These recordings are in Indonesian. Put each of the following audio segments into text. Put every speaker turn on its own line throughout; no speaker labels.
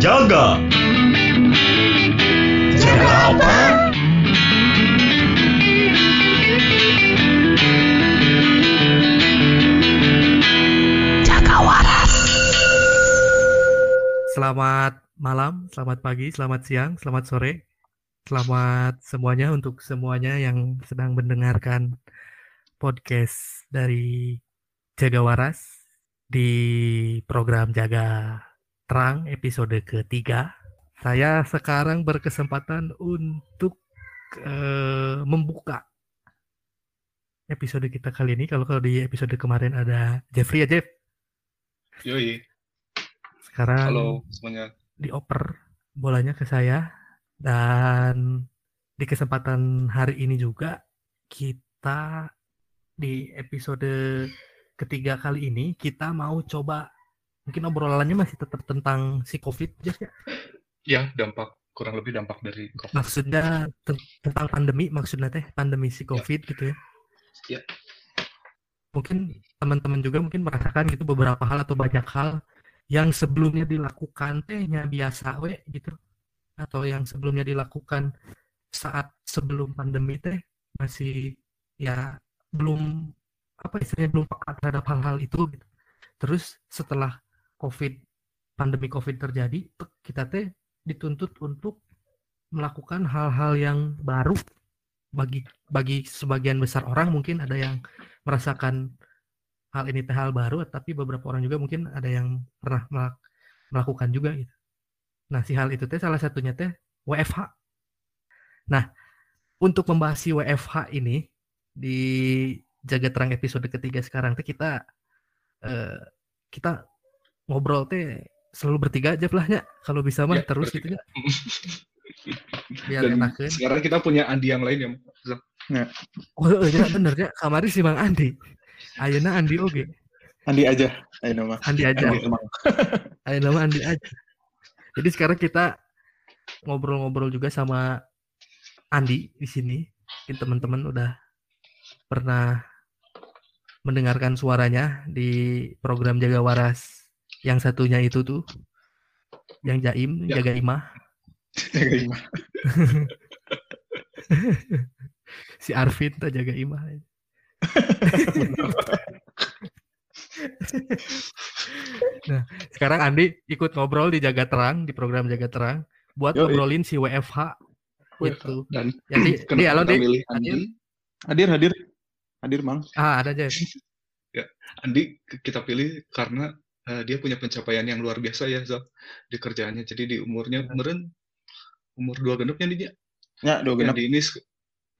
Jaga. Jaga apa?
Jaga waras.
Selamat malam, selamat pagi, selamat siang, selamat sore. Selamat semuanya untuk semuanya yang sedang mendengarkan podcast dari Jaga Waras di program Jaga Terang episode ketiga. Saya sekarang berkesempatan untuk eh, membuka episode kita kali ini. Kalau kalau di episode kemarin ada Jeffrey ya Jeff.
Yoi,
Sekarang
halo semuanya.
dioper bolanya ke saya dan di kesempatan hari ini juga kita di episode ketiga kali ini kita mau coba mungkin obrolannya masih tetap tentang si covid ya
Ya, dampak kurang lebih dampak dari COVID.
maksudnya ten- tentang pandemi maksudnya teh pandemi si covid gitu ya
Ya.
mungkin teman-teman juga mungkin merasakan gitu beberapa hal atau banyak hal yang sebelumnya dilakukan tehnya biasa we gitu atau yang sebelumnya dilakukan saat sebelum pandemi teh masih ya belum apa istilahnya belum peka terhadap hal-hal itu gitu. Terus setelah COVID pandemi COVID terjadi kita teh dituntut untuk melakukan hal-hal yang baru bagi bagi sebagian besar orang mungkin ada yang merasakan hal ini teh hal baru tapi beberapa orang juga mungkin ada yang pernah melak- melakukan juga gitu. Nah, si hal itu teh salah satunya teh WFH. Nah, untuk membahas si WFH ini di Jaga Terang episode ketiga sekarang teh kita eh, kita ngobrol teh selalu bertiga aja lah ya kalau bisa mah
Ya,
terus
bertiga.
gitu ya biar
Dan
enakeun.
sekarang kita punya Andi yang lain ya. Zam.
Oh iya bener ya kamari si Bang Andi. Ayeuna Andi oge.
Andi aja, ayo nama.
Andi aja. Ayo nama Andi aja. Jadi sekarang kita ngobrol-ngobrol juga sama Andi di sini. Mungkin teman-teman udah pernah mendengarkan suaranya di program Jaga Waras. Yang satunya itu tuh yang Jaim,
Ya.
Jaga Imah,
Jaga Imah.
si Arvin tuh Jaga Imah. nah, sekarang Andi ikut ngobrol di Jaga Terang, di program Jaga Terang buat
Yoi.
ngobrolin si WFH gitu.
Dan
Jadi,
kenapa
di halo
kita
Di.
milih Andi?
Hadir, hadir. Hadir, Mang.
Ah, ada aja.
Andi kita pilih karena eh, dia punya pencapaian yang luar biasa ya, Zam, di kerjaannya. Jadi di umurnya meren umur dua genepnya dia.
Ya, dua genap.
Andi ini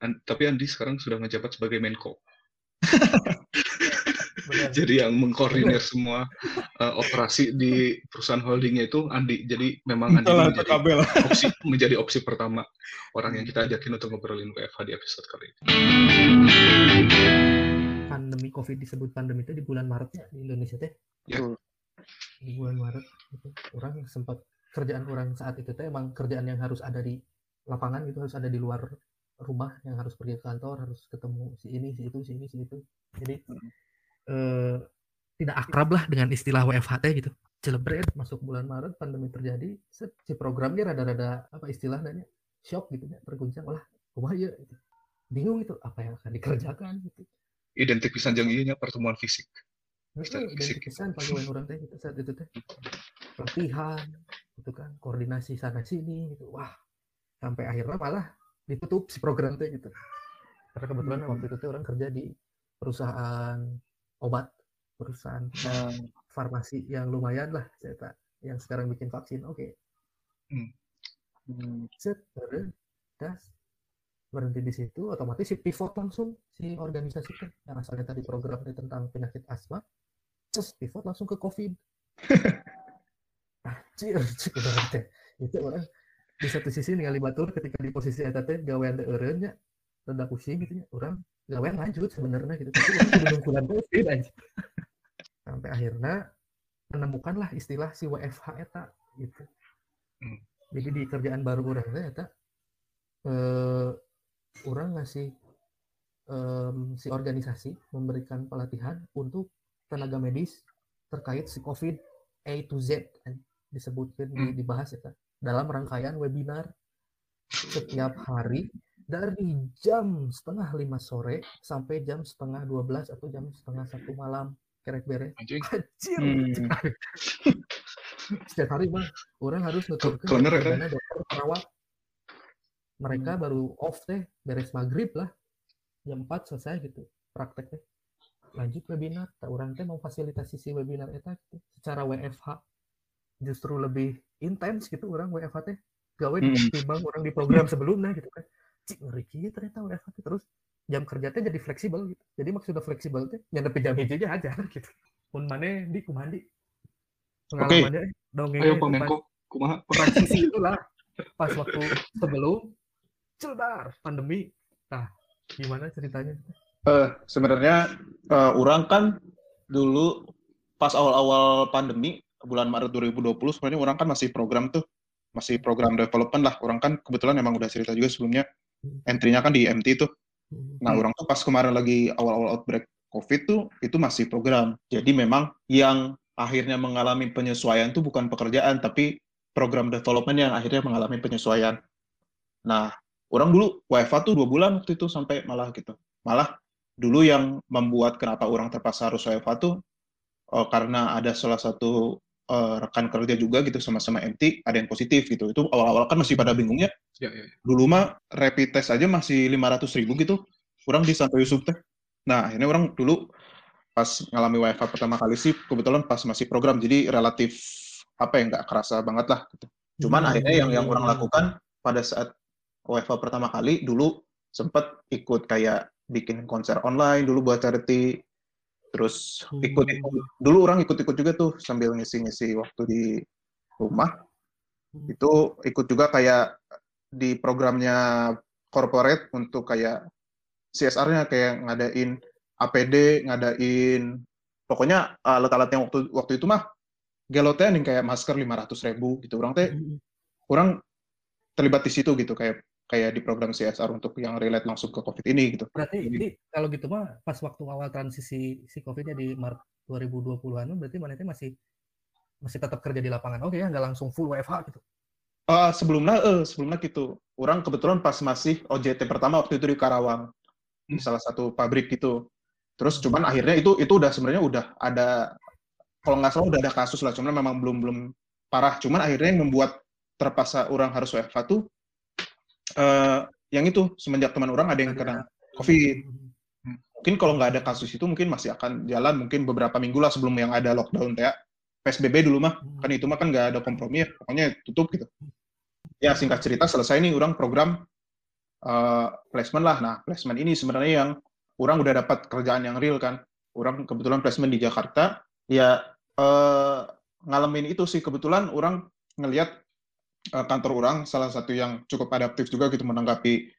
An- tapi Andi sekarang sudah menjabat sebagai Menko. Jadi yang mengkoordinir semua eh, operasi di perusahaan holdingnya itu Andi. Jadi memang Andi menjadi
kabel.
opsi menjadi opsi pertama orang yang kita ajakin untuk ngobrolin WFH di episode kali ini.
Pandemi Covid disebut pandemi itu di bulan Maret ya di Indonesia teh.
Ya.
Di bulan Maret gitu. Orang sempat kerjaan orang saat itu teh emang kerjaan yang harus ada di lapangan gitu harus ada di luar rumah yang harus pergi ke kantor harus ketemu si ini si itu si ini si itu jadi eh, tidak akrab lah dengan istilah WFH teh gitu celebret masuk bulan Maret pandemi terjadi set, si programnya rada-rada apa istilahnya shock gitu ya terguncang lah rumah ya gitu. bingung itu apa yang akan dikerjakan gitu
Identik pisan nya pertemuan fisik.
Identifisan pegawai orang teh gitu saat itu teh. Pelatihan gitu kan. Koordinasi sana sini gitu. Wah sampai akhirnya malah ditutup si program teh gitu. Karena kebetulan waktu itu teh orang kerja di perusahaan obat perusahaan
Nah,
farmasi yang lumayan lah saya tak yang sekarang bikin vaksin oke.
Hmm,
set baru das berhenti di situ otomatis si pivot langsung si organisasi teh. Yang asalnya tadi program tentang penyakit asma terus pivot langsung ke covid. Anjir teh itu orang di satu sisi ningali batur ketika di posisi eta teh gawean teh eureun nya rada pusing gitu ya orang gawean lanjut sebenarnya gitu. Tapi orang kudu nunggulan covid anjir. Sampai akhirnya menemukanlah istilah si WFH eta gitu.
Hmm.
jadi di kerjaan baru orang teh eta eh, orang ngasih em, si organisasi memberikan pelatihan untuk tenaga medis terkait si COVID A to Z. kan. disebutkan di-
Hmm.
dibahas ya kan dalam rangkaian webinar setiap hari dari jam setengah lima sore sampai jam setengah dua belas atau jam setengah satu malam kerek beres
Anjing.
Anjir,
Hmm.
setiap hari bang orang harus nuturkan
Kebener ya, kan?
dokter perawat mereka
Hmm.
baru off teh beres maghrib lah jam 4 selesai gitu praktek teh lanjut webinar. Tak orang teh memfasilitasi si webinar eta gitu. secara WFH justru lebih intens gitu orang WFH teh. Gawe
Hmm.
timbang orang di program sebelumnya gitu kan. Cik ngeri ternyata WFH teh terus. Jam kerja teh jadi fleksibel gitu. Jadi maksudnya fleksibel teh nyandepi jam hiji aja gitu. Pun mana di kumandi pengalamannya eh, dongengnya
Ayo
itu
Pak
pas
Menko, kumaha?
transisi itulah. Pas waktu sebelum cedar pandemi. Nah gimana ceritanya
Eh, sebenarnya eh, orang kan dulu pas awal-awal pandemi bulan Maret 2020 sebenarnya orang kan masih program tuh masih program development lah. Orang kan kebetulan emang udah cerita juga sebelumnya entry-nya kan di MT tuh. Nah orang tuh pas kemarin lagi awal-awal outbreak COVID tuh itu masih program. Jadi memang yang akhirnya mengalami penyesuaian tuh bukan pekerjaan tapi program development yang akhirnya mengalami penyesuaian. Nah orang dulu WFA tuh dua bulan waktu itu sampai malah gitu. Malah dulu yang membuat kenapa orang terpaksa harus WFA tuh eh, karena ada salah satu eh, rekan kerja juga gitu sama-sama MT ada yang positif gitu itu awal-awal kan masih pada bingungnya
Ya, ya.
dulu mah rapid test aja masih 500 ribu gitu orang di Santo Yusuf teh nah ini orang dulu pas ngalami WFH pertama kali sih kebetulan pas masih program jadi relatif apa ya nggak kerasa banget lah gitu. cuman
Hmm.
akhirnya yang yang orang lakukan pada saat WFH pertama kali dulu sempat ikut kayak bikin konser online dulu buat charity terus ikut
Hmm.
dulu orang ikut-ikut juga tuh sambil ngisi-ngisi waktu di rumah
Hmm.
itu ikut juga kayak di programnya corporate untuk kayak CSR-nya kayak ngadain APD, ngadain pokoknya alat-alat yang waktu waktu itu mah gelotnya yang kayak masker 500 ribu gitu. Orang teh
Hmm.
orang terlibat di situ gitu kayak kayak di program CSR untuk yang relate langsung ke COVID ini gitu.
berarti ini kalau gitu mah pas waktu awal transisi si COVID-nya di Maret 2020-an berarti mana teh masih masih tetap kerja di lapangan oke ya nggak langsung full WFH gitu
Ah, sebelumnya eh sebelumnya gitu. Orang kebetulan pas masih OJT pertama waktu itu di Karawang di salah satu pabrik gitu. Terus cuman akhirnya itu itu udah sebenarnya udah ada kalau nggak salah udah ada kasus lah, cuman memang belum belum parah. Cuman akhirnya yang membuat terpaksa orang harus WFH tuh eh yang itu semenjak teman orang ada yang kena COVID. Mungkin kalau nggak ada kasus itu mungkin masih akan jalan mungkin beberapa minggu lah sebelum yang ada lockdown kayak PSBB dulu mah. Kan itu mah kan nggak ada kompromi ya pokoknya tutup gitu. Ya singkat cerita selesai nih orang program eh, placement lah. Nah placement ini sebenarnya yang orang udah dapat kerjaan yang real kan. Orang kebetulan placement di Jakarta. Ya eh, ngalamin itu sih. Kebetulan orang ngelihat eh, kantor orang salah satu yang cukup adaptif juga gitu menanggapi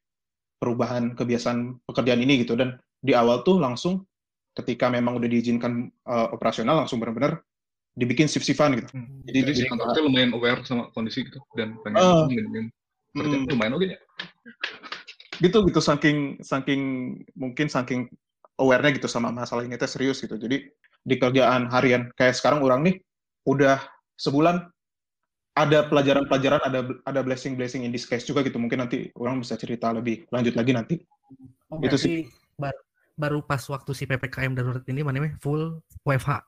perubahan kebiasaan pekerjaan ini gitu dan di awal tuh langsung ketika memang udah diizinkan eh, operasional langsung benar-benar dibikin shift-shiftan gitu.
Hmm.
Jadi,
Jadi si kantor teh lumayan aware sama kondisi gitu dan pengen
Ah.
nginin kerja
Hmm.
lumayan oke ya.
gitu gitu saking saking mungkin saking aware-nya gitu sama masalah ini teh serius gitu. Jadi di kerjaan harian kayak sekarang orang nih udah sebulan ada pelajaran-pelajaran ada ada blessing-blessing in disguise juga gitu. Mungkin nanti orang bisa cerita lebih lanjut lagi nanti.
Oh,
Itu
berarti bar- baru pas waktu si PPKM darurat ini mana namanya full WFH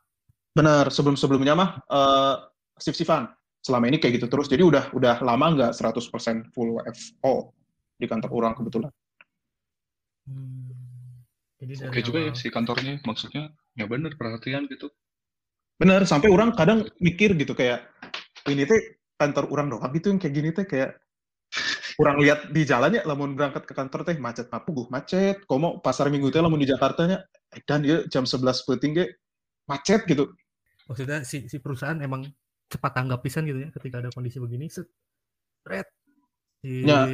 Benar, sebelum-sebelumnya mah eh shift-shiftan. Selama ini kayak gitu terus. Jadi udah udah lama nggak 100% full WFO di kantor orang kebetulan.
Hmm. Jadi
Oke juga ya si kantornya maksudnya ya bener perhatian gitu.
Bener, sampai orang kadang mikir gitu kayak ini teh kantor orang doang. Gitu yang kayak gini teh kayak kurang lihat di jalannya lamun berangkat ke kantor teh macet apa gue macet. Komo pasar minggu teh lamun di Jakarta nya dan ya jam 11 penting ge macet gitu.
Maksudnya si, si perusahaan emang cepat tanggap pisan gitu ya ketika ada kondisi begini set red. Di
Ya.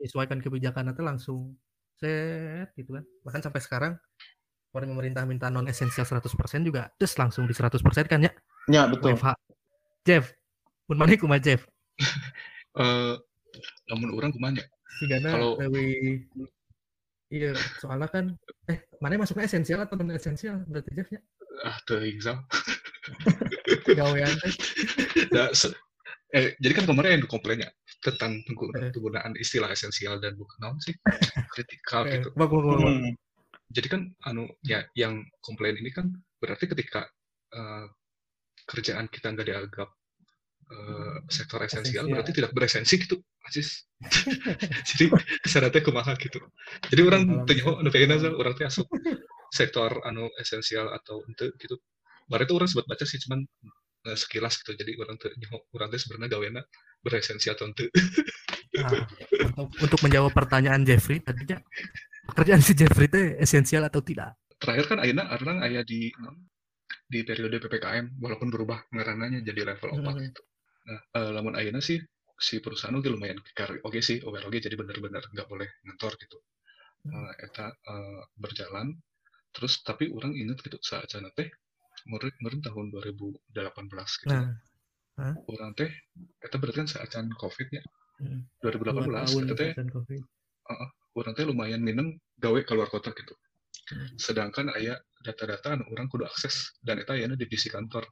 sesuaikan kebijakan itu langsung set gitu kan. Bahkan sampai sekarang orang pemerintah minta non esensial 100% juga terus langsung di 100% kan ya?
Ya betul.
WFH Jeff pun mana kumaha Jeff
Eh namun orang ke mana?
Sigana
Kalau-
lewi iya soalnya kan eh mana masuknya esensial atau non esensial berarti Jeff ya
Ah, tuh Iqbal.
gawean teh
Da, se- eh jadi kan kemarin yang komplainnya tentang
Eh.
penggunaan istilah esensial dan bukan naon sih kritikal
Eh,
gitu
bak- bak- bak- bak.
Hmm.
jadi kan anu ya yang komplain ini kan berarti ketika eh, kerjaan kita nggak dianggap eh, sektor esensial
Esensial.
berarti tidak beresensi gitu Aziz jadi kesannya kumaha gitu jadi orang
Dalam
tanya oh pengen aja orang teh asup sektor anu esensial atau ente gitu Kemarin itu orang sempat baca sih cuman eh, sekilas gitu jadi orang nyaho orang teh sebenarnya gawena beresensi atau ente
Nah, untuk, untuk menjawab pertanyaan Jeffrey tadinya pekerjaan si Jeffrey itu esensial atau tidak?
terakhir kan Ayeuna orang ayah di di periode PPKM walaupun berubah ngarananya jadi level 4
Hmm.
gitu. Nah, eh, lamun Ayeuna sih si perusahaan oke lumayan kekar oke sih aware oke jadi benar-benar nggak boleh ngantor gitu.
Hmm.
Eh, eta eh, berjalan terus tapi orang ingat gitu saat teh murid murid tahun 2018 gitu.
Nah,
Orang teh eta berarti kan saat Covid ya.
Hmm.
2018
dua tahun
eta teh
COVID.
orang teh lumayan minum gawe keluar kota gitu.
Hmm.
Sedangkan aya data-data anu orang kudu akses dan eta aya divisi kantor.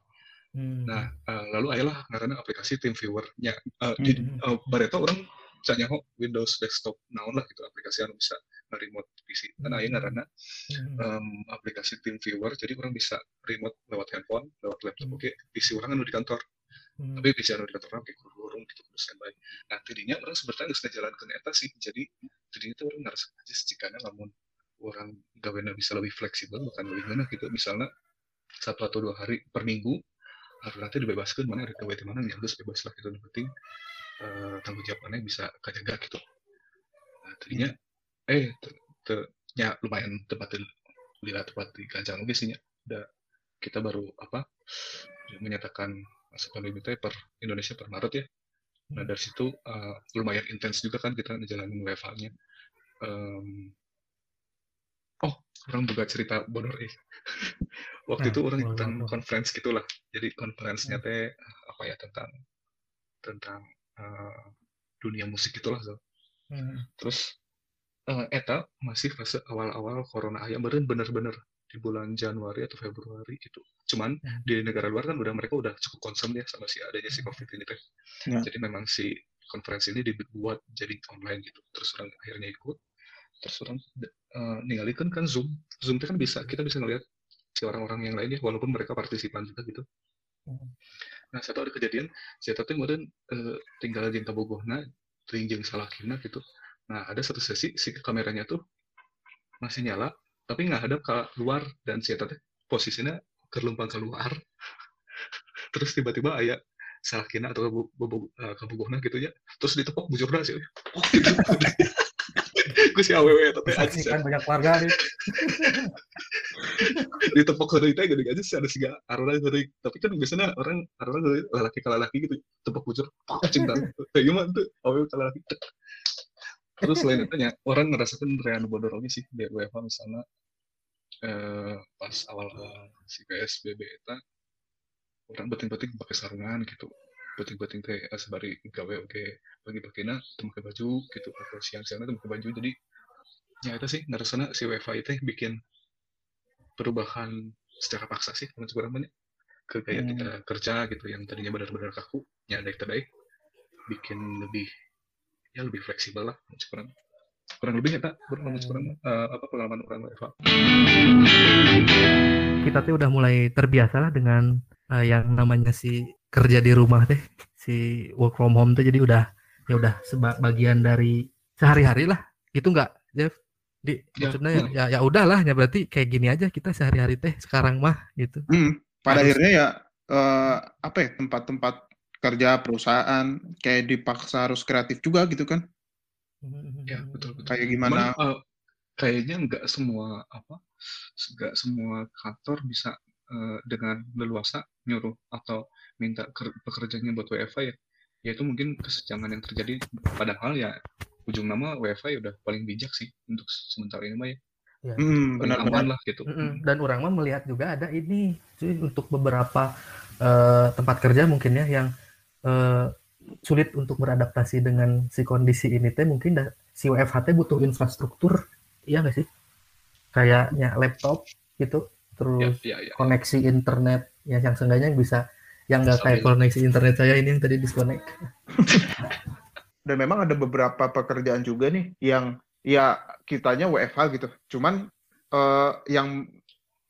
Hmm.
Nah, eh, lalu ayolah karena aplikasi TeamViewer-nya. Eh, di
Hmm.
eh, bareta orang canya ho Windows desktop naon lah gitu aplikasi anu bisa nge-remote PC. Kan aya
Hmm.
ngaranna
Hmm.
em, aplikasi TeamViewer jadi orang bisa remote lewat handphone, lewat laptop.
Hmm.
Oke, PC orang anu di kantor.
Hmm.
Tapi PC anu di kantor orang kayak kurung gitu kudu standby. Nah, tadinya orang sebenarnya geus ngajalankeun eta sih. Jadi tadinya tuh orang ngerasa aja jikana lamun orang gawena bisa lebih fleksibel bukan lebih mana gitu misalnya satu atau dua hari per minggu harus nanti dibebaskan mana ada di mana yang harus bebas lah gitu yang penting eh, tanggung jawab mana bisa kajaga gitu. Nah tadinya eh te- te- nya lumayan tempat di lihat tempat di kancang oke sih nya. udah kita baru apa menyatakan masa pandemi teh per Indonesia per Maret ya. Nah dari situ eh, lumayan intens juga kan kita ngejalanin WFH-nya Em, oh orang juga cerita bodor eh waktu
Nah,
itu orang ikutan conference gitulah. Jadi conference-nya teh apa ya tentang tentang eh, dunia musik itulah so.
Hmm.
terus eh, eta masih fase awal-awal corona aya beren bener-bener di bulan Januari atau Februari gitu. Cuman
Hmm.
di negara luar kan udah mereka udah cukup concern ya sama si adanya si covid ini teh.
Ya.
jadi memang si konferensi ini dibuat jadi online gitu. Terus orang akhirnya ikut terus orang eh, ningalikeun kan zoom. Zoom itu kan bisa kita bisa ngeliat si orang-orang yang lain ya walaupun mereka partisipan juga gitu.
Hmm.
nah satu ada kejadian saya teh kemudian eh, tinggal di bogohna teuing jeung salakina gitu. Nah ada satu sesi si kameranya tuh masih nyala tapi nggak hadap ke luar. Dan si teh posisinya kerlumpang keluar. Terus tiba-tiba ayah salakina atau bu- bu- bu- eh, gitu ya terus ditepok bujurna sih. oh, gitu. gue si awewe tapi aja
Saksikan banyak warga nih.
ditepok ke itu gede aja sih ada sih arona dari tapi kan biasanya orang arona dari lelaki ke lelaki gitu tepok bujur cinta kayak gimana tuh? Awewe ke lelaki. Tek. terus selain itu ya orang ngerasakan rean bodor lagi sih di WFH misalnya. Eh, pas awal-awal si PSBB itu orang beting-beting pakai sarungan gitu beting-beting teh eh, sebari gawe oke. Bagi-bagina teu pakai baju gitu. Atau siang-siangnya teu pakai baju. Jadi ya itu sih ngerasana si WFH itu bikin perubahan secara paksa sih teman sekurang banyak ke kayak
Hmm.
kita kerja gitu yang tadinya benar-benar kaku ya daik daik bikin lebih ya lebih fleksibel lah teman sekurang kurang lebih ya tak kurang sekurang eh, apa pengalaman orang WFH
Kita tuh udah mulai terbiasa lah dengan eh, yang namanya si kerja di rumah teh, si work from home tuh jadi udah ya udah sebagian dari sehari-hari lah. Gitu nggak, Jeff? Di
Ya,
maksudnya ya, ya ya udahlah ya berarti kayak gini aja kita sehari-hari teh sekarang mah gitu.
Hmm, pada
Harus-
akhirnya ya eh, apa ya tempat-tempat kerja perusahaan kayak dipaksa harus kreatif juga gitu kan
ya betul betul
kayak
Cuman,
gimana
eh, kayaknya nggak semua apa nggak semua kantor bisa eh, dengan leluasa nyuruh atau minta ker- pekerjaannya buat WFH ya ya itu mungkin kesenjangan yang terjadi. Padahal ya ujung nama WFH ya udah paling bijak sih untuk sementara ini mah ya.
Hmm,
paling
benar-benar
aman lah gitu.
Mm-mm. Dan orang mah melihat juga ada ini cuy, untuk beberapa eh, tempat kerja mungkin ya yang eh, sulit untuk beradaptasi dengan si kondisi ini teh. Mungkin dah, si WFH teh butuh infrastruktur iya nggak sih? Kayaknya laptop gitu.
ya
terus
ya ya
koneksi internet ya yang seenggaknya bisa yang nggak kayak koneksi internet saya ini yang tadi disconnect.
dan memang ada beberapa pekerjaan juga nih yang ya kitanya WFH gitu. Cuman eh, yang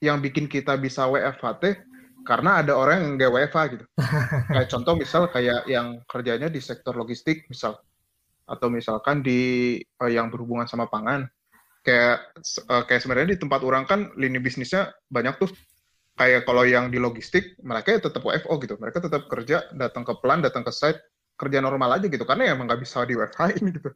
yang bikin kita bisa WFH teh karena ada orang yang nggak WFH gitu. kayak contoh misal kayak yang kerjanya di sektor logistik misal atau misalkan di eh, yang berhubungan sama pangan. Kayak eh, kayak sebenarnya di tempat orang kan lini bisnisnya banyak tuh. Kayak kalau yang di logistik mereka ya tetap WFO gitu. Mereka tetap kerja, datang ke plan, datang ke site, kerja normal aja gitu karena ya emang nggak bisa di WFH ini gitu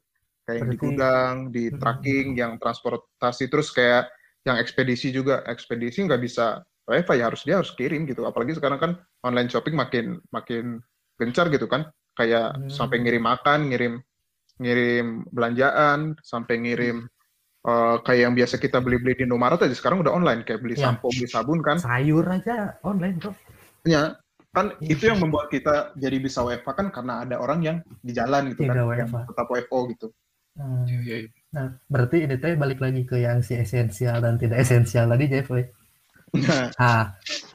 kayak yang di gudang, di
Hmm.
tracking, yang transportasi terus kayak yang ekspedisi juga ekspedisi nggak bisa WFH ya harus dia harus kirim gitu apalagi sekarang kan online shopping makin makin gencar gitu kan kayak
Hmm.
sampai ngirim makan, ngirim ngirim belanjaan, sampai ngirim eh, kayak yang biasa kita beli-beli di Indomaret aja sekarang udah online kayak beli
Ya.
sampo, beli sabun kan.
Sayur aja online bro.
Ya, kan
Iya.
itu yang membuat kita jadi bisa WFH kan karena ada orang yang di jalan gitu
Iya,
kan,
WFH.
yang tetap WFO gitu.
Hmm.
Iya, iya, iya.
Nah, berarti ini teh balik lagi ke yang si esensial dan tidak esensial tadi Jeff.
Nah,
Nah,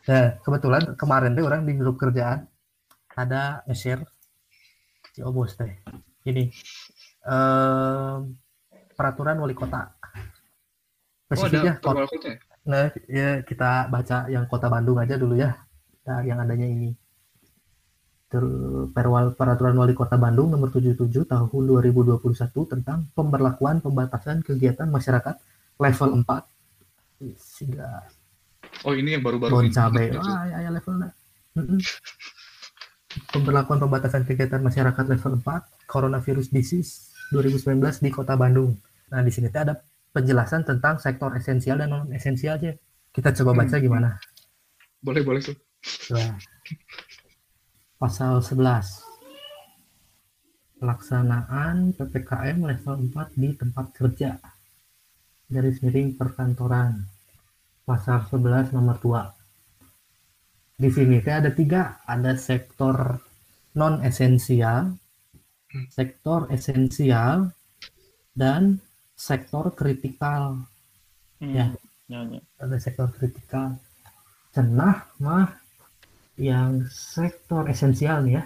nah, kebetulan kemarin teh orang di grup kerjaan ada share si Obos teh. Ini em, peraturan wali kota.
Oh, ada
Spesifiknya kot-
tanggal kodnya?
Nah, ya kita baca yang kota Bandung aja dulu ya. Nah, yang adanya ini. Ter- Perwal, peraturan wali kota Bandung nomor 77 tahun 2021 tentang pemberlakuan pembatasan kegiatan masyarakat level 4. Siga
Oh, ini yang baru-baru
bon
ini.
cabe.
Itu.
Wah, ya, ya levelnya. Mm-mm. Pemberlakuan pembatasan kegiatan masyarakat level 4 coronavirus disease 2019 di Kota Bandung. Nah, di sini ada penjelasan tentang sektor esensial dan non esensial aja. Kita coba baca
Hmm.
gimana.
Boleh, boleh tuh.
Pasal 11. Pelaksanaan PPKM level 4 di tempat kerja. Garis miring perkantoran. Pasal 11 nomor 2. Di sini ada tiga, ada sektor non esensial,
Hmm.
sektor esensial, dan sektor kritikal. Ya.
Ya, ya.
ada sektor kritikal cenah mah yang sektor esensial nih ya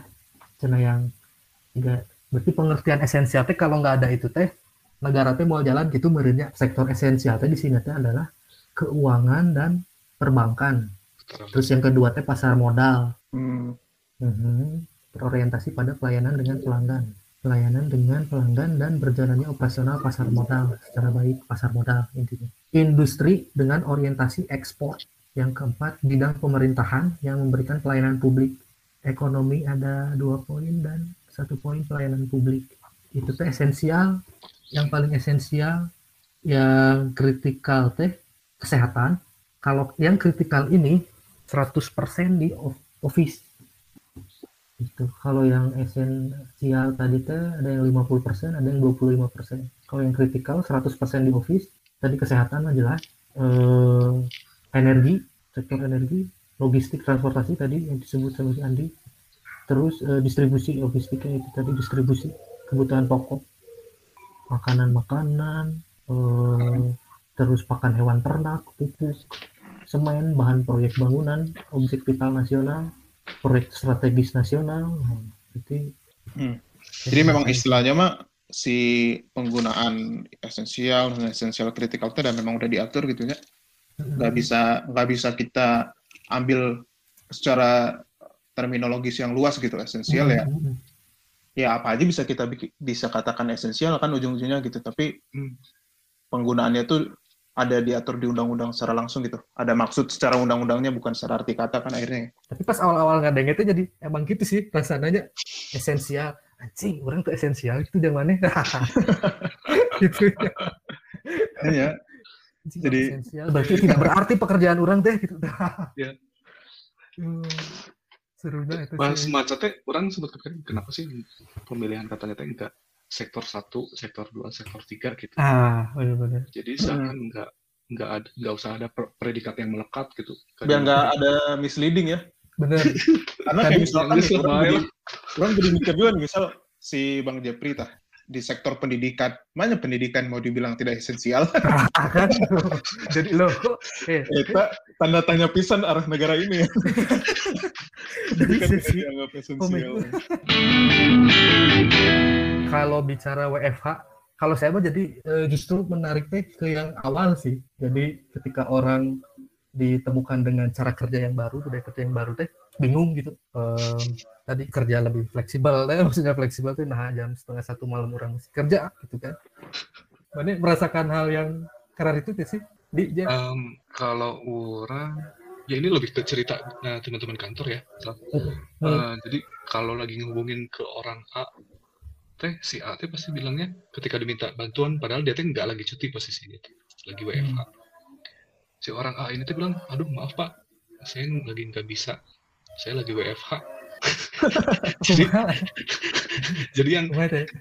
cenah yang tiga berarti pengertian esensial teh kalau nggak ada itu teh negara teh mau jalan gitu merenya sektor esensial teh di sini teh adalah keuangan dan perbankan terus yang kedua teh pasar modal
Hmm,
Mhm. berorientasi pada pelayanan dengan pelanggan pelayanan dengan pelanggan dan berjalannya operasional pasar modal secara baik pasar modal intinya. Industri dengan orientasi ekspor. Yang keempat bidang pemerintahan yang memberikan pelayanan publik. Ekonomi ada dua poin dan satu poin pelayanan publik. Itu teh esensial. Yang paling esensial yang kritikal teh kesehatan. Kalau yang kritikal ini 100% di of- office itu kalau yang esensial tadi teh ada yang 50% ada yang 25% kalau yang kritikal 100% di office. Tadi kesehatan mah jelas. Eh, energi sektor energi logistik transportasi tadi yang disebut sama si Andi. Terus eh, distribusi logistiknya itu tadi distribusi kebutuhan pokok. Makanan-makanan eh, terus pakan hewan ternak pupuk semen bahan proyek bangunan objek vital nasional proyek strategis nasional jadi
Hmm. Jadi memang istilahnya mah si penggunaan esensial esensial kritikal itu dan memang udah diatur gitu ya. Nggak bisa nggak bisa kita ambil secara terminologis yang luas gitu esensial ya.
Mm-mm.
Ya apa aja bisa kita bisa katakan esensial kan ujung-ujungnya gitu. Tapi
Hmm.
penggunaannya tuh ada diatur di undang-undang secara langsung gitu. Ada maksud secara undang-undangnya bukan secara arti kata kan akhirnya.
tapi pas awal-awal ngadengnya itu jadi emang gitu sih rasanya esensial anjing orang tuh esensial itu zamannya gitu ya
Iya. Jadi-
esensial berarti tidak berarti pekerjaan orang teh gitu
Ya.
Hmm, serunya itu
maca teh, orang sempat kepikiran kenapa sih pemilihan katanya teh enggak sektor satu, sektor dua, sektor tiga gitu.
ah benar-benar
Jadi seakan enggak enggak ada enggak usah ada predikat yang melekat gitu.
Biar nggak ada misleading ya.
bener
Karena kayak misalkan nih, orang jadi, orang jadi mikir juga nih, misal si Bang Jepri tah di sektor pendidikan. Mana pendidikan mau dibilang tidak esensial?
kan jadi lo eh
Eta tanda tanya pisan arah negara ini. Pendidikan
Bisa
tidak dianggap esensial.
Kalau bicara WFH kalau saya mah jadi eh, justru menariknya ke yang awal sih jadi ketika orang ditemukan dengan cara kerja yang baru budaya kerja yang baru teh bingung gitu Em, tadi kerja lebih fleksibel eh, maksudnya fleksibel tuh nah jam setengah satu malam orang masih kerja gitu kan mana merasakan hal yang karena itu sih di Jen?
Em, kalau orang ya ini lebih ke cerita eh, teman-teman kantor ya. Sal.
Hmm.
Jadi kalau lagi ngehubungin ke orang A, teh si A teh pasti bilangnya ketika diminta bantuan, padahal dia teh nggak lagi cuti posisinya, tuh, lagi WFH. Si orang A ini teh bilang, aduh maaf pak, saya lagi nggak bisa, saya lagi WFH. jadi, jadi yang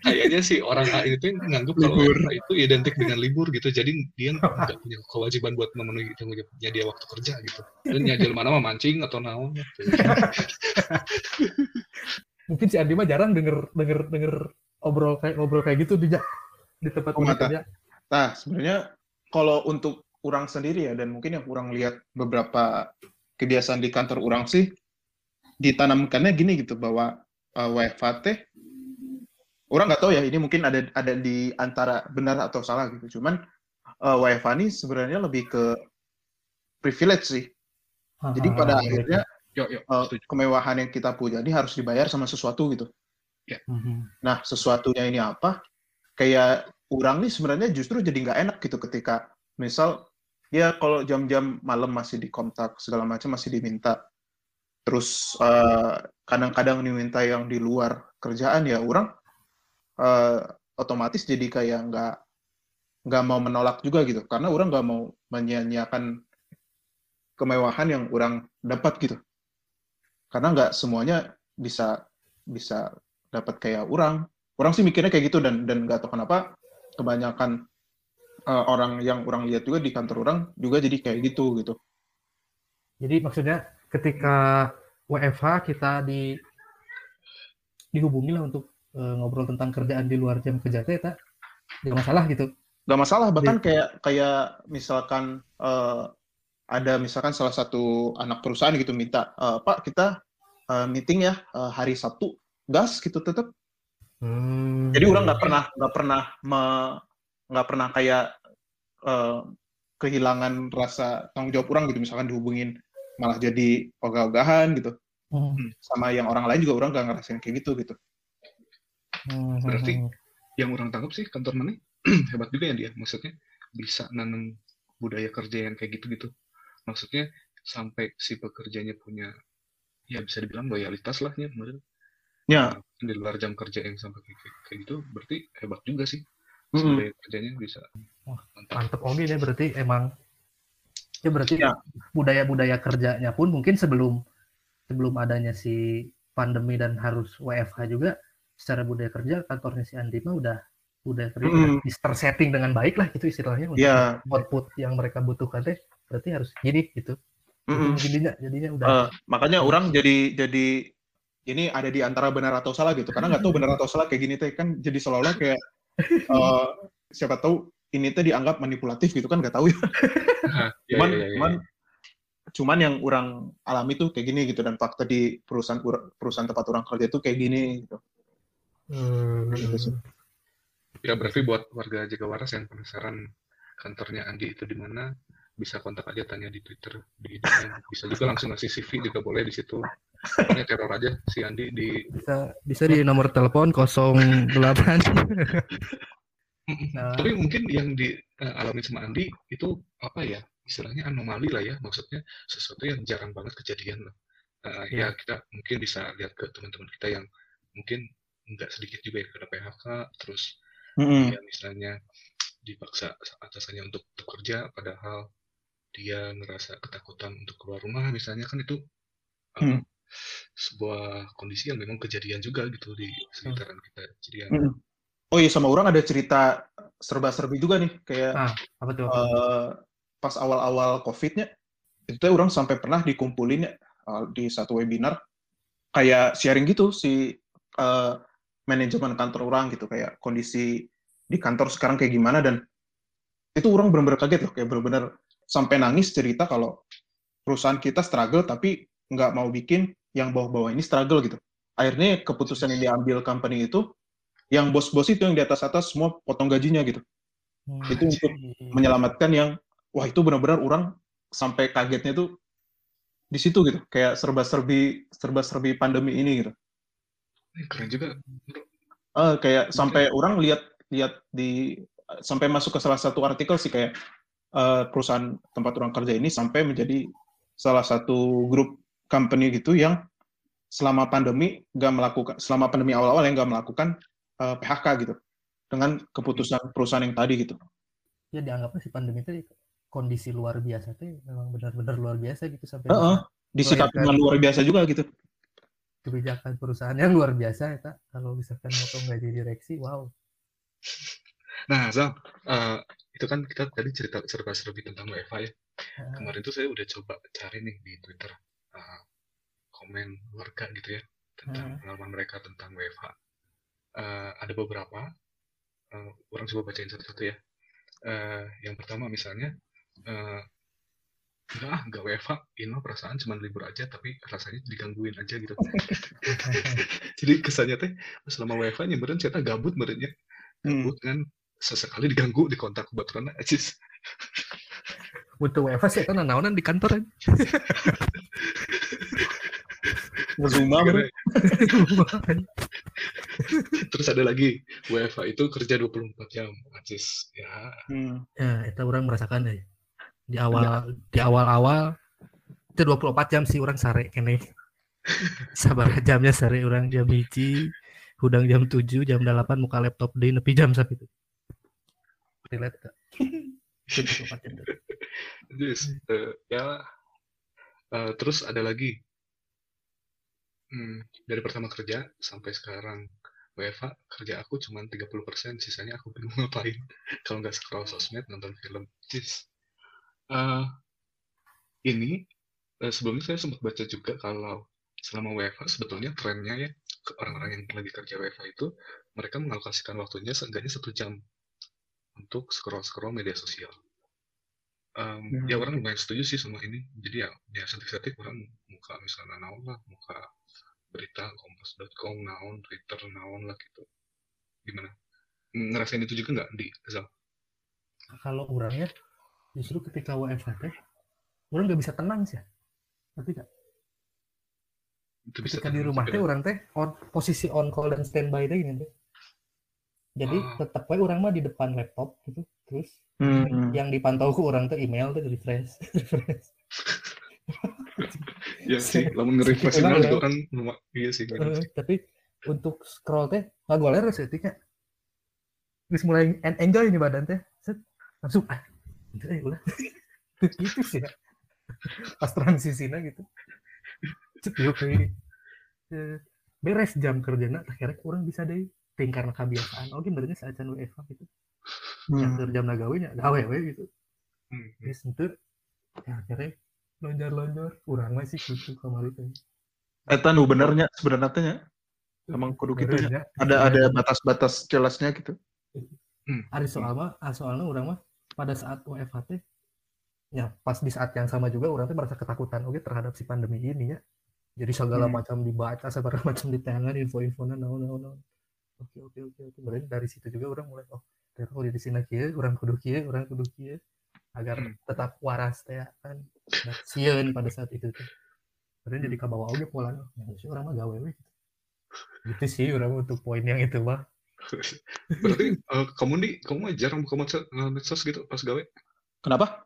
kayaknya si orang A itu yang nganggep kalau
Libur.
WFH itu identik dengan libur gitu. Jadi dia nggak punya kewajiban buat memenuhi tanggung jawabnya dia waktu kerja gitu. Dan nyajal mana mah mancing atau naon. gitu.
mungkin si Andi mah jarang denger denger denger obrol kayak ngobrol kayak gitu di di tempat
Oh,
kerja
Nah, sebenarnya kalau untuk orang sendiri ya, dan mungkin yang kurang lihat beberapa kebiasaan di kantor orang sih, ditanamkannya gini gitu, bahwa uh, WFH teh, orang nggak tahu ya, ini mungkin ada ada di antara benar atau salah gitu. Cuman uh, WFH ini sebenarnya lebih ke privilege sih. Jadi pada akhirnya
Yuk, yuk,
uh,
setuju.
kemewahan yang kita punya ini harus dibayar sama sesuatu gitu.
Mhm.
Nah, sesuatunya ini apa? Kayak orang nih sebenarnya justru jadi nggak enak gitu ketika misal ya kalau jam-jam malam masih dikontak segala macam masih diminta. Terus eh, kadang-kadang diminta yang di luar kerjaan ya orang eh, otomatis jadi kayak nggak nggak mau menolak juga gitu karena orang nggak mau menyia-nyiakan kemewahan yang orang dapat gitu karena nggak semuanya bisa bisa dapat kayak orang. Orang sih mikirnya kayak gitu dan dan nggak tahu kenapa kebanyakan eh, orang yang orang lihat juga di kantor orang juga jadi kayak gitu gitu.
Jadi maksudnya ketika WFH kita di dihubungi lah untuk eh, ngobrol tentang kerjaan di luar jam kerja tak nggak masalah gitu.
nggak masalah bahkan kayak kayak misalkan eh, ada misalkan salah satu anak perusahaan gitu minta "Eh, pak kita eh, meeting ya eh, hari Sabtu gas gitu tetap
Hmm.
jadi orang nggak pernah nggak pernah nggak pernah kayak eh, kehilangan rasa tanggung jawab orang gitu misalkan dihubungin malah jadi ogah-ogahan gitu
Hmm.
sama yang orang lain juga orang nggak ngerasain kayak gitu gitu
Hmm.
Berarti yang orang tangkap sih kantor mana hebat juga ya dia. Maksudnya bisa nanam budaya kerja yang kayak gitu-gitu. Maksudnya sampai si pekerjanya punya ya bisa dibilang loyalitas lah ya.
Ya
di luar jam kerja yang sampai kayak, kayak- kayak gitu berarti hebat juga sih
Mm-mm.
budaya kerjanya bisa
Wah,
mantap
mantep oke ya berarti emang ya berarti
Ya.
budaya-budaya kerjanya pun mungkin sebelum sebelum adanya si pandemi dan harus WFH juga secara budaya kerja kantornya si Andi mah udah udah kerja
Mm.
udah tersetting dengan baik lah gitu istilahnya untuk
ya
output yang mereka butuhkan teh berarti harus gini gitu
mm-mm.
jadinya jadinya udah
Eh, makanya orang jadi jadi ini ada di antara benar atau salah gitu karena nggak tahu benar atau salah kayak gini teh kan jadi seolah-olah kayak eh, siapa tahu ini teh dianggap manipulatif gitu kan nggak tahu ya
Nah, ya,
cuman
ya, ya, ya.
cuman cuman yang orang alami tuh kayak gini gitu dan fakta di perusahaan perusahaan tempat orang kerja tuh kayak gini gitu.
Hmm.
Gitu sih.
Ya, berarti buat warga Jaga Waras yang penasaran kantornya Andi itu di mana bisa kontak aja tanya di Twitter di DM. bisa juga langsung ngasih CV juga boleh di situ Pokoknya teror aja si Andi di
bisa bisa di nomor telepon 08 Nah.
tapi mungkin yang dialami sama Andi itu apa ya istilahnya anomali lah ya maksudnya sesuatu yang jarang banget kejadian lah Eh,
Iya.
ya kita mungkin bisa lihat ke teman-teman kita yang mungkin nggak sedikit juga yang kena PHK terus
Mm-mm.
dia misalnya dipaksa atasannya untuk bekerja padahal dia ngerasa ketakutan untuk keluar rumah misalnya kan itu uh,
Hmm.
Sebuah kondisi yang memang kejadian juga gitu di sekitaran kita jadi yang
Mm-mm. Oh iya sama orang ada cerita serba-serbi juga nih kayak
Ah, apa tuh
eh, pas awal-awal COVID-nya itu tuh orang sampai pernah dikumpulin ya di satu webinar kayak sharing gitu si eh, manajemen kantor orang gitu kayak kondisi di kantor sekarang kayak gimana dan itu orang benar-benar kaget loh kayak benar-benar sampai nangis cerita kalau perusahaan kita struggle tapi nggak mau bikin yang bawah-bawah ini struggle gitu. Akhirnya keputusan yang diambil company itu yang bos-bos itu yang di atas-atas semua potong gajinya gitu.
Hmm.
Itu untuk menyelamatkan yang wah itu benar-benar orang sampai kagetnya tuh di situ gitu kayak serba-serbi serba-serbi pandemi ini gitu.
Keren juga.
Eh, kayak sampai orang lihat lihat di sampai masuk ke salah satu artikel sih kayak eh, perusahaan tempat orang kerja ini sampai menjadi salah satu grup company gitu yang selama pandemi nggak melakukan selama pandemi awal-awal yang nggak melakukan eh, PHK gitu dengan keputusan perusahaan yang tadi gitu.
ya dianggapnya si pandemi itu kondisi luar biasa tuh memang benar-benar luar biasa gitu sampai
Heeh. Disikapi dengan luar biasa juga gitu.
kebijakan perusahaan yang luar biasa ya tak kalau misalkan motong gaji direksi wow
Nah, Zal, eh, itu kan kita tadi cerita serba-serbi tentang WFA ya.
Nah,
Kemarin tuh saya udah coba cari nih di Twitter eh, komen warga gitu ya tentang
Hmm.
pengalaman mereka tentang WFH. Eh, ada beberapa, eh, orang coba bacain satu-satu ya. Eh, yang pertama misalnya, eh, enggak ah, enggak WFH, ini perasaan cuma libur aja, tapi rasanya digangguin aja gitu. Jadi kesannya teh selama WFH nyemberin cerita gabut merenya,
Hmm.
gabut kan sesekali diganggu di kontak kebetulan aja.
Untuk WFH sih kan naonan di kantor aja.
Ngezuma bro.
Terus ada lagi WFH itu kerja 24 jam, Acis. Ya,
Hmm.
ya, itu orang merasakan deh. Di awal di awal-awal itu 24 jam sih orang sare kene. Sabar jamnya sare orang jam hiji, hudang jam 7, jam 8 muka laptop deh nepi jam sampai itu. Relate gak? Itu 24 jam.
Terus, eh, ya, eh, terus ada lagi. Hmm, dari pertama kerja sampai sekarang WFH kerja aku cuma 30%, sisanya aku bingung ngapain. Kalau nggak scroll sosmed, nonton film. Cis. Eh, ini eh, sebelumnya saya sempat baca juga kalau selama WFH sebetulnya trennya ya orang-orang yang lagi kerja WFH itu mereka mengalokasikan waktunya seenggaknya satu jam untuk scroll-scroll media sosial. Em,
Hmm.
Ya orang lumayan setuju sih sama ini. Jadi ya, ya setik-setik orang muka misalnya naon lah, muka berita kompas.com, naon, Twitter, naon lah gitu. Gimana? Ngerasain itu juga nggak di Zal?
kalau orangnya justru ketika WFH orang nggak bisa tenang sih tapi gak
Itu bisa
ketika di rumah teh orang teh on posisi on call dan standby teh gini teh jadi
Ah.
tetap we orang mah di depan laptop gitu terus
Hmm.
yang dipantau ke orang teh email teh refresh refresh
Ya sih, lamun nge-refresh email itu
ya.
kan luma- iya sih. sih.
tapi untuk scroll teh nggak goler sih tiknya terus mulai en- enjoy nih badan teh set langsung ah itu eh ulah gitu sih ya. pas transisinya gitu Cet, yuk, kayak, eh, beres jam kerjanya akhirnya kurang bisa deh ting karena kebiasaan oke benernya saat can WFH gitu
Hmm.
Yang jam gawe nya gawe we gitu
Hmm, hmm.
terus entur ya akhirnya lonjor lonjor kurang masih gitu kemarin teh
Eta nu benernya sebenarnya teh nya. Emang kudu gitu ya. Ada ada batas-batas jelasnya gitu.
Ari soal mah, ah, soalnya orang mah pada saat WFH teh, ya pas di saat yang sama juga orang tuh merasa ketakutan oke terhadap si pandemi ini ya. Jadi segala
Hmm.
macam dibaca, segala macam ditengan info-infonya naon naon naon. Oke oke oke oke. Berarti dari situ juga orang mulai oh, kalau di sini kieu, orang kudu kieu, orang kudu kieu agar
Hmm.
tetap waras teh ya, kan. Sieun pada saat itu tuh. Berarti jadi kabawa oge pola ya sih orang mah gawe we. Gitu sih orang mah untuk poin yang itu mah.
Berarti eh, kamu nih, kamu mah jarang buka medsos, eh, medsos gitu pas gawe?
Kenapa?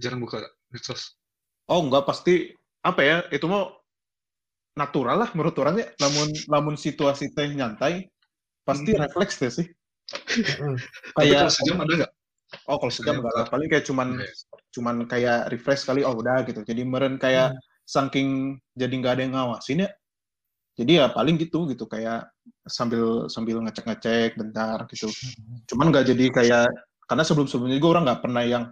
Jarang buka medsos.
Oh enggak pasti apa ya itu mau natural lah menurut orangnya namun namun situasi teh nyantai pasti
Hmm.
refleks deh sih.
Tapi
kayak
kalau sejam ada nggak?
oh kalau sejam
buka-
lah paling kayak cuman
Oke.
cuman kayak refresh kali oh udah gitu. Jadi meren kayak saking jadi nggak ada yang ngawasin ya. Jadi ya paling gitu gitu. Kayak sambil sambil ngecek ngecek bentar gitu. Cuman nggak jadi kayak karena sebelum sebelumnya juga orang nggak pernah yang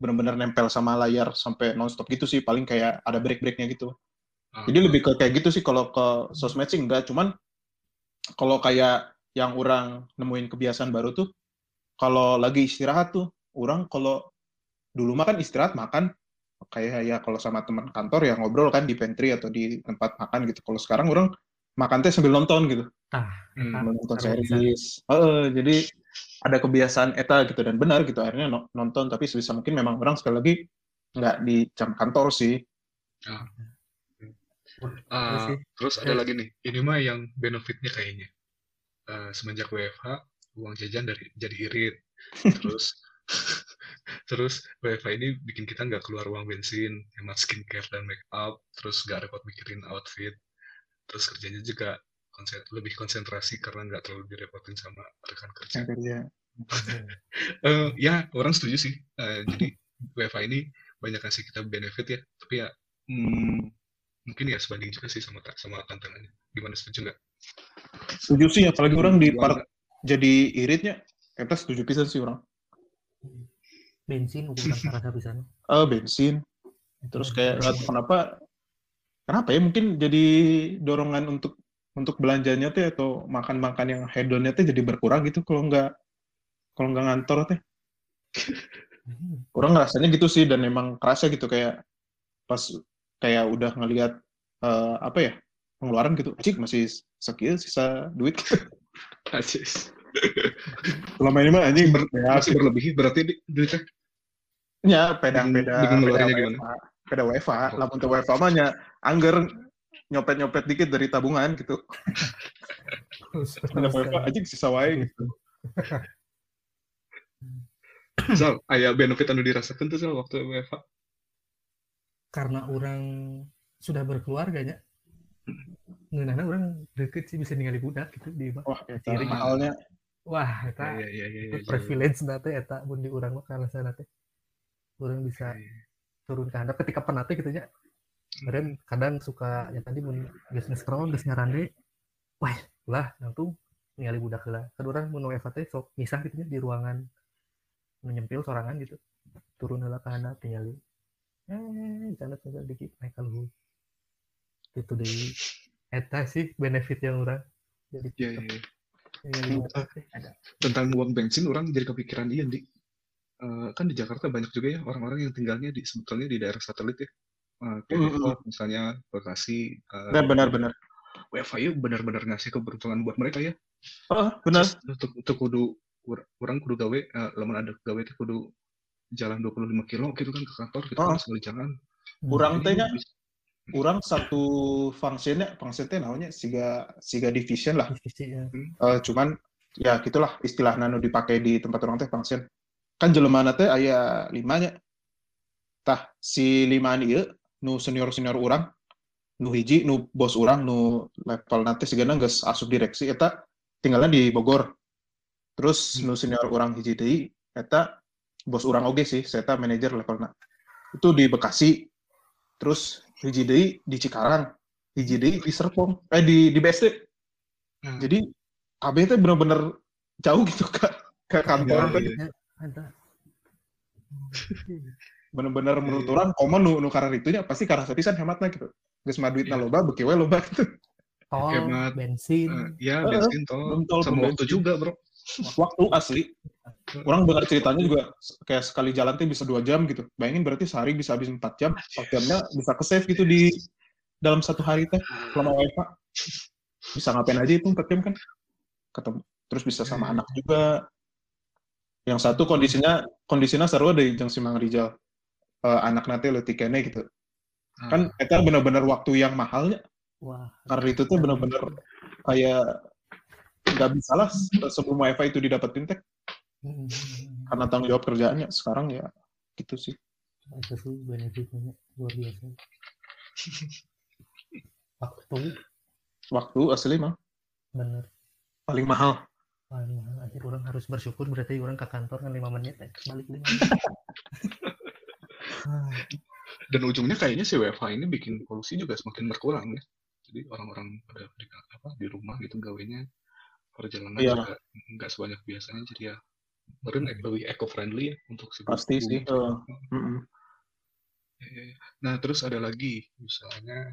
benar-benar nempel sama layar sampai nonstop gitu sih. Paling kayak ada break breaknya gitu.
Ah,
Jadi lebih ke kayak gitu sih. Kalau ke sosmed sih enggak, cuman kalau kayak yang orang nemuin kebiasaan baru tuh kalau lagi istirahat tuh orang kalau dulu mah kan istirahat makan. Kayak ya kalau sama teman kantor ya ngobrol kan di pantry atau di tempat makan gitu. Kalau sekarang orang makan teh sambil nonton gitu.
Tah,
Hmm.
Ah,
nonton series. Heeh, jadi ada kebiasaan eta gitu dan benar gitu. Akhirnya no- nonton. Tapi sebisa mungkin memang orang sekali lagi nggak di jam kantor sih.
Ah,
sih.
terus ada lagi nih, ini mah yang benefitnya kayaknya. Eh, semenjak WFH, uang jajan dari jadi irit. Terus terus WFH ini bikin kita nggak keluar uang bensin, hemat skincare dan make up, terus nggak repot mikirin outfit. Terus kerjanya juga konsen- lebih konsentrasi karena nggak terlalu direpotin sama rekan kerja.
kerja
Eh, ya, orang setuju sih. Eh, jadi WFH ini banyak kasih kita benefit ya, tapi ya hmm, mungkin ya sebanding juga sih sama sama tantangannya. Gimana setuju nggak?
Setuju sih apalagi orang di part jadi iritnya kita setuju pisan sih orang.
Bensin ukuran karasa bisa
eh bensin. Terus kayak nggak tahu kenapa. Kenapa ya? Mungkin jadi dorongan untuk untuk belanjanya teh atau makan-makan yang hedonnya teh jadi berkurang gitu kalau nggak kalau nggak ngantor teh. Orang ngerasanya gitu sih dan emang kerasa gitu kayak pas kayak udah ngelihat eh, apa ya pengeluaran gitu. Cik masih sekian sisa duit.
Asis.
selama ini mah anjing
Ber-
ya,
masih berlebih berarti di- duitnya?
Ya peda peda peda
gimana?
WFA, peda WFA
Oh.
lamun teu WFA mah nya angger nyopet nyopet dikit dari tabungan gitu. Ada WFA anjing sisa wae gitu.
Zal, aya benefit anu dirasakan tuh Zal waktu WFH.
karena orang sudah berkeluarganya ngeunahna orang deket sih bisa ningali budak gitu di imah.
wah eta
Ciri.
mahalnya.
Wah eta.
Iya iya iya.
itu
iya.
privilege nate eta mun di urang mah karena sana teh orang bisa
Iya.
turun ke handap ketika penate gitu nya kemarin kadang suka ya tadi mun geus scroll geus ngarande wah lah langsung ningali budak heula kan urang mun WFH teh sok misah gitu nya di ruangan. Nu nyempil sorangan gitu. Turun heula ke handap ningali eh sana tuh dikit naik ka luhur. Itu deui eta sih benefit yang urang jadi
Iya iya. iya.
budak teh ada
Tentang uang bensin orang jadi kepikiran dia di Eh, kan di Jakarta banyak juga ya orang-orang yang tinggalnya di sebetulnya di daerah satelit ya. Eh, kayak
Mm, mm,
Depok misalnya, Bekasi, eh,
benar benar benar
WFH ya benar-benar ngasih keberuntungan buat mereka ya.
oh benar
Untuk untuk kudu orang kudu gawe eh, lamun ada gawe teh kudu jalan 25 kilo gitu kan ke kantor gitu
Oh.
kan sekali jalan.
Urang
Jadi
teh
bisa-
urang satu fungsinya teh namanya siga siga division lah.
Divisi ya
Eh, cuman ya gitulah istilah nano dipakai di tempat orang teh function. Kan jelema teh aya limanya. Tah si lima ieu nu senior senior urang nu hiji nu bos urang nu level nanti sigana geus asup direksi eta tinggalnya di Bogor. Terus nu senior urang hiji deui eta bos urang oge sih saya manajer levelna itu di Bekasi. Terus hiji deui di Cikarang hiji deui di Serpong eh di di BSD
Nah,
jadi KB itu bener-bener jauh gitu ke ke kantor.
Iya, iya.
ada
bener-bener menurut orang komo nu nu karena itunya pasti karena sepisan hematnya gitu. Geus mah duitna
Iya.
loba beki we loba gitu.
Tol
Hemat.
bensin.
Eh, ya bensin tol.
tol,
sama waktu juga bro.
Waktu asli orang dengar ceritanya juga kayak sekali jalan tuh bisa dua jam gitu. Bayangin berarti sehari bisa habis empat jam empat jamnya bisa ke save gitu di dalam satu hari teh selama WFH bisa ngapain aja itu empat jam kan? Ketemu terus bisa sama anak juga. Yang satu kondisinya kondisinya seru dari jeung si Mang Rijal. Eh, anak nanti leutik kene gitu.
Ah,
kan itu bener-bener waktu yang mahalnya
wah.
Karena itu tuh bener-bener kayak nggak bisa lah se- sebelum wifi itu didapetin teh.
Hmm,
karena tanggung jawab kerjaannya sekarang ya gitu sih.
Itu sih benefitnya luar biasa. Waktu.
Waktu asli mah.
Bener.
Paling mahal.
Paling mahal. Akhir orang harus bersyukur berarti orang ke kantor kan lima menit eh. balik lima menit
dan ujungnya kayaknya si WFH ini bikin polusi juga semakin berkurang ya. Jadi orang-orang pada di, apa, di rumah gitu gawenya perjalanan
Iya.
juga nggak sebanyak biasanya jadi ya mungkin lebih eco friendly ya untuk si
pasti sih eh.
Ya, ya, ya. Nah terus ada lagi misalnya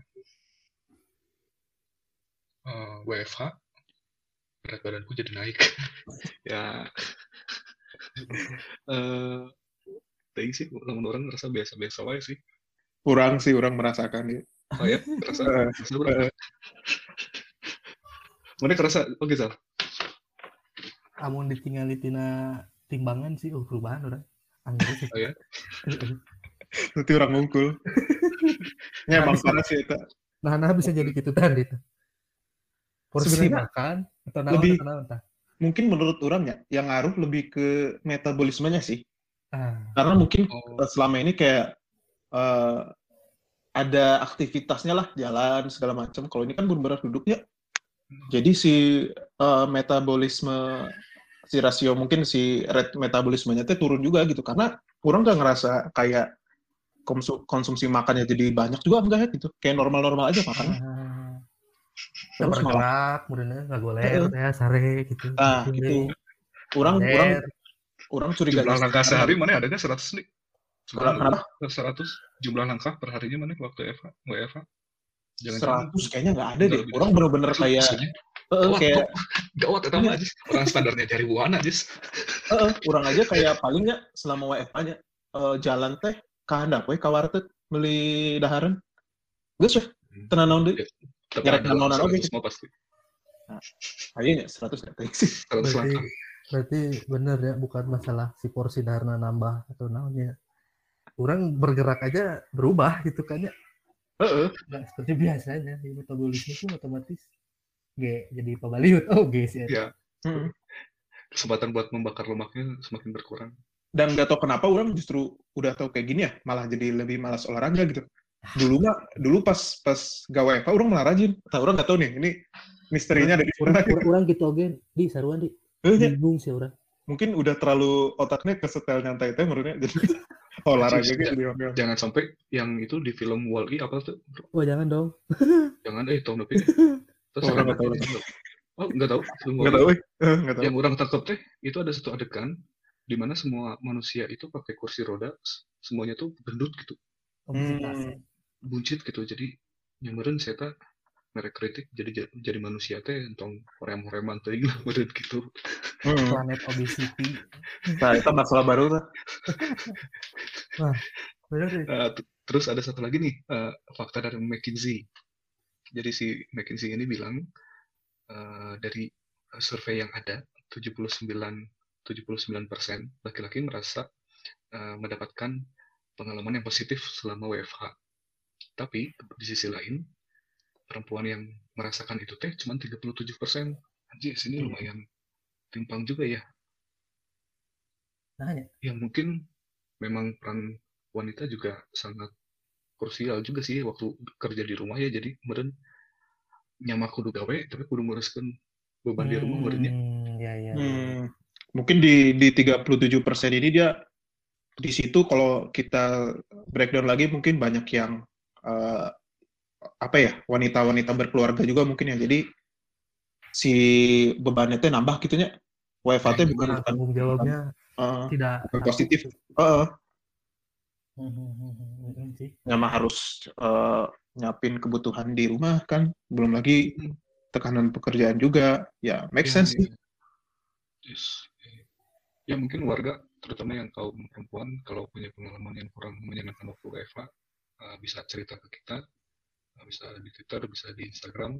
eh, WFH berat badanku jadi naik ya eh tapi sih temen orang ngerasa biasa-biasa wae sih
Kurang sih orang merasakan ya.
oh ya ngerasa
Eh,
ngerasa berapa mana kerasa oh gitu
Amun ditinggali tina timbangan sih oh perubahan orang. Anggur sih.
Oh ya?
Nanti orang ngungkul. ya emang parah sih itu.
Nah, nah bisa jadi gitu tadi itu. Porsi
Sebenarnya
makan atau naon
lebih-
atau naon tah.
Mungkin menurut orang ya, yang ngaruh lebih ke metabolismenya sih.
Ah,
Karena mungkin
oh
eh, selama ini kayak eh, ada aktivitasnya lah, jalan segala macam. Kalau ini kan benar-benar duduknya. Jadi si eh, metabolisme si rasio mungkin si rate metabolismenya teh turun juga gitu. Karena orang nggak ngerasa kayak konsum- konsumsi makannya jadi banyak juga enggak ya gitu. Kayak normal-normal aja makan
ah.
Terus malah-
kemudian nggak goler,
Heeh.
ya sare gitu.
nah gitu. orang
Goler.
orang orang curiga
jumlah langkah sehari mana ada nggak 100 nih.
Kenapa?
100 jumlah langkah per harinya mana waktu FH WFH jangan
100 kayaknya nggak ada deh.
Nggak
orang bener-bener kayak eh,
Gawat,
kayak
gawat itu aja orang standarnya dari buana aja
eh, orang aja kayak palingnya selama WFA nya eh, jalan teh ke handap we ka warteg beli daharan. Geus we tenan naon deui? Naonan oge.
100 mah pasti.
Ayeuna 100 ya teh sih.
100
Berarti-
langkah
Berarti bener ya, bukan masalah si porsi dharna nambah atau naonnya. Orang bergerak aja berubah gitu kan ya.
heeh.
Nggak seperti biasanya. Metabolisme itu otomatis G jadi pabaliut. Oh, G sih.
Iya.
Heeh.
kesempatan buat membakar lemaknya semakin berkurang
dan gak tau kenapa orang justru udah tahu kayak gini ya malah jadi lebih malas olahraga gitu dulu mah dulu pas pas gak WFA orang malah rajin nah, orang gak tahu nih ini misterinya dari
Orang,
mana
orang, orang gitu oke di saruan di
Eh, ya,
bingung sih orang.
mungkin udah terlalu otaknya kesetel nyantai teh menurutnya jadi olahraga gitu oke
jangan sampai yang itu di film Wall-E apa tuh
Wah jangan dong.
jangan eh tahun depan terus
Oh, orang nggak tahu.
oh nggak tahu
nggak tahu eh nggak tahu
yang orang tangkap teh itu ada satu adegan di mana semua manusia itu pakai kursi roda semuanya tuh gendut gitu.
Hmm.
buncit gitu jadi nyamperin saya tak merek kritik jadi jadi manusia teh entong horem-horeman lah meureun gitu
Hmm.
Planet obesity.
nah itu masalah baru
sih.
Eh, t- terus ada satu lagi nih eh, fakta dari McKinsey jadi si McKinsey ini bilang eh, dari eh, survei yang ada 79 79% laki-laki merasa eh, mendapatkan pengalaman yang positif selama WFH. Tapi di sisi lain perempuan yang merasakan itu teh cuma 37%. Anjir, sini lumayan timpang juga ya.
Nah, ya.
Ya mungkin memang peran wanita juga sangat krusial juga sih waktu kerja di rumah ya jadi meren nyama kudu gawe tapi kudu nguruskan beban di rumah merenya
Hmm, ya, ya.
Hmm, mungkin di di 37% ini dia di situ kalau kita breakdown lagi mungkin banyak yang eh, apa ya wanita-wanita berkeluarga juga mungkin ya. Jadi si bebannya teh nambah gitunya WFH teh bukan
Karena
bukan
tanggung jawabnya
eh,
tidak
positif. Heeh,
Hmm, hmm, hmm, hmm,
harus eh, nyapin kebutuhan di rumah kan. Belum lagi tekanan pekerjaan juga. Ya make
Ya,
sense
ya.
sih.
Yes. ya mungkin warga terutama yang kaum perempuan kalau punya pengalaman yang kurang menyenangkan waktu WFH eh, bisa cerita ke kita. Eh, bisa di Twitter bisa di Instagram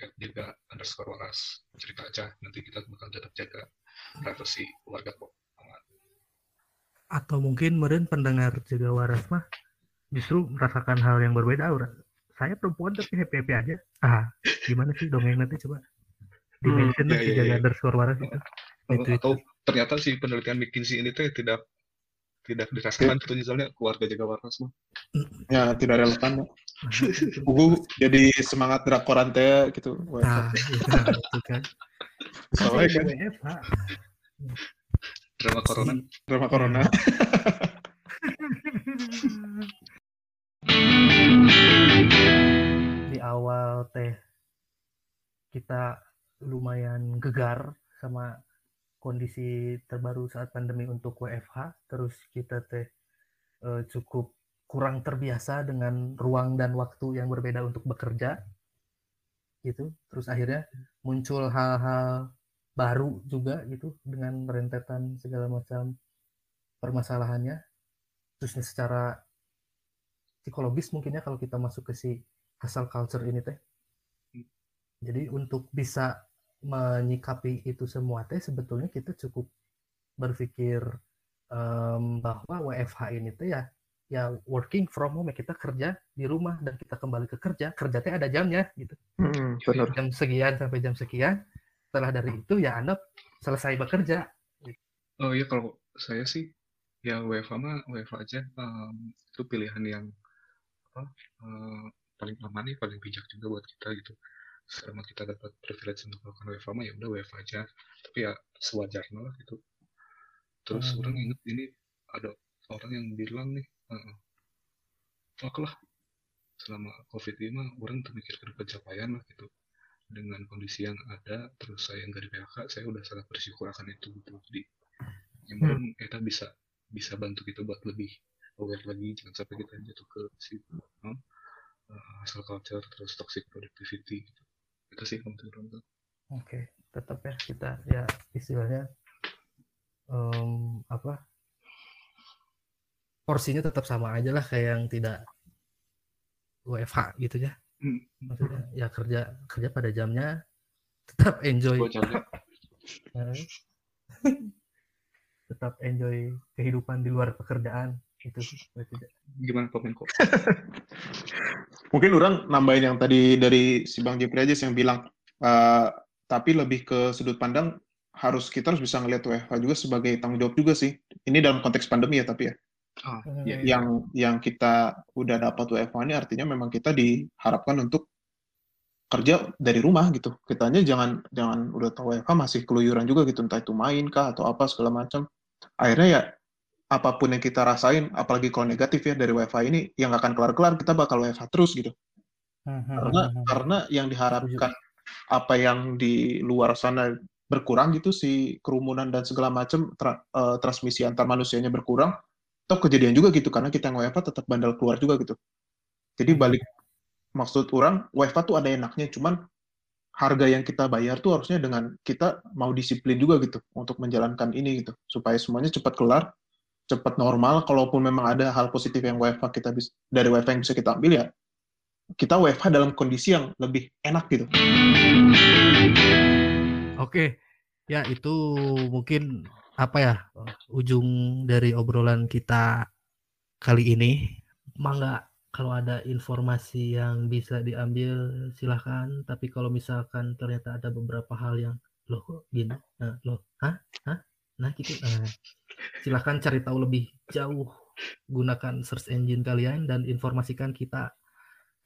at jaga underscore waras. Cerita aja nanti kita bakal tetap jaga privasi warga kok
Atau mungkin meren pendengar juga waras mah justru merasakan hal yang berbeda orang. Saya perempuan tapi happy happy aja. Ah, gimana sih dongeng nanti coba di
Hmm,
mention
iya,
lah si
iya,
jaga
iya.
underscore waras itu.
Atau, atau ternyata si penelitian McKinsey ini tuh tidak tidak dirasakan gitu misalnya keluarga jaga waras mah
ya tidak relevan
Nah, itu.
Gugu jadi semangat drakoran teh gitu
Nah, itu kan.
Soalnya kan.
Drama corona.
Drama corona.
Di awal teh kita lumayan gegar sama kondisi terbaru saat pandemi untuk WFH terus kita teh eh, cukup kurang terbiasa dengan ruang dan waktu yang berbeda untuk bekerja. Gitu. Terus akhirnya
muncul hal-hal baru juga gitu dengan rentetan segala macam permasalahannya. Khususnya secara psikologis mungkin ya kalau kita masuk ke si hustle culture ini teh. Jadi untuk bisa menyikapi itu semua teh sebetulnya kita cukup berpikir em, bahwa WFH ini teh ya ya working from home ya kita kerja di rumah dan kita kembali ke kerja kerja teh ada jamnya gitu.
Mm, benar.
jam sekian sampai jam sekian setelah dari itu ya anda selesai bekerja.
Oh iya kalau saya sih ya WFH mah WFH aja. Em, itu pilihan yang apa eh, paling aman nih paling bijak juga buat kita gitu. Selama kita dapat privilege untuk melakukan WFH mah ya udah WFH aja. Tapi ya sewajarnya lah gitu. Terus
Hmm.
orang inget ini ada orang yang bilang nih oke lah. Selama covid ini mah orang termikirkan pencapaian lah gitu dengan kondisi yang ada terus saya nggak di PHK saya udah sangat bersyukur akan itu gitu jadi yang
Hmm.
orang kita bisa bisa bantu kita buat lebih aware lagi jangan sampai kita jatuh ke si um, uh, hustle culture terus toxic productivity gitu itu sih tuh.
oke tetap ya kita ya istilahnya em, apa porsinya tetap sama aja lah kayak yang tidak WFH gitu ya
Hmm.
Maksudnya ya kerja kerja pada jamnya tetap enjoy. Eh, tetap enjoy kehidupan di luar pekerjaan. Itu
gimana komen kok
Mungkin orang nambahin yang tadi dari si Bang Jepri aja sih yang bilang, eh, tapi lebih ke sudut pandang harus kita harus bisa ngelihat WFH juga sebagai tanggung jawab juga sih. Ini dalam konteks pandemi ya tapi ya.
Ah
Hmm.
iya
Yang yang kita udah dapat WFH ini artinya memang kita diharapkan untuk kerja dari rumah gitu. Kitanya jangan jangan udah tahu WFH masih keluyuran juga gitu, entah itu main kah atau apa segala macam. Akhirnya ya apa pun yang kita rasain, apalagi kalau negatif ya dari WFH ini, yang akan kelar-kelar, kita bakal WFH terus gitu. Karena karena yang diharapkan apa yang di luar sana berkurang gitu si kerumunan dan segala macam tra- eh, transmisi antar manusianya berkurang, toh kejadian juga gitu karena kita yang WFH tetap bandel keluar juga gitu. Jadi balik maksud orang WFH tuh ada enaknya, cuman harga yang kita bayar tuh harusnya dengan kita mau disiplin juga gitu untuk menjalankan ini gitu. Supaya semuanya cepat kelar cepat normal kalaupun memang ada hal positif yang WFH kita bisa dari WFH yang bisa kita ambil ya kita WFH dalam kondisi yang lebih enak gitu.
Oke, ya itu mungkin apa ya ujung dari obrolan kita kali ini. Mangga kalau ada informasi yang bisa diambil silahkan. Tapi kalau misalkan ternyata ada beberapa hal yang loh kok gini, nah, loh, hah, hah, nah gitu, nah, silahkan cari tahu lebih jauh. Gunakan search engine kalian dan informasikan kita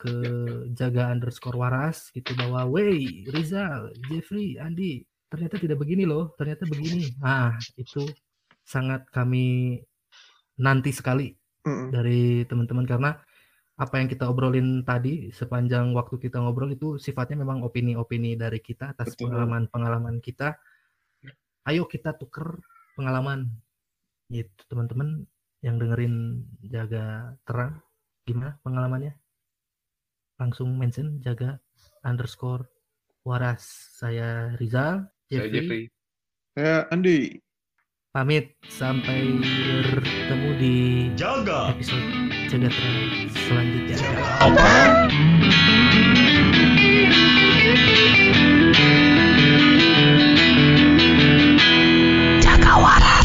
ke jaga underscore waras gitu bahwa wey Rizal, Jeffrey, Andi ternyata tidak begini loh, ternyata begini. Ah itu sangat kami nanti sekali
Mm-mm.
dari teman-teman karena apa yang kita obrolin tadi sepanjang waktu kita ngobrol itu sifatnya memang opini-opini dari kita atas pengalaman-pengalaman kita. Ayo kita tuker pengalaman. Gitu teman-teman yang dengerin jaga terang gimana pengalamannya? Langsung mention jaga underscore waras. Saya Rizal, Jeffrey.
Saya
Jeffrey.
Saya Andi.
Pamit sampai bertemu di
Jaga
episode Cedera selanjutnya.
Jaga. Jaga waras.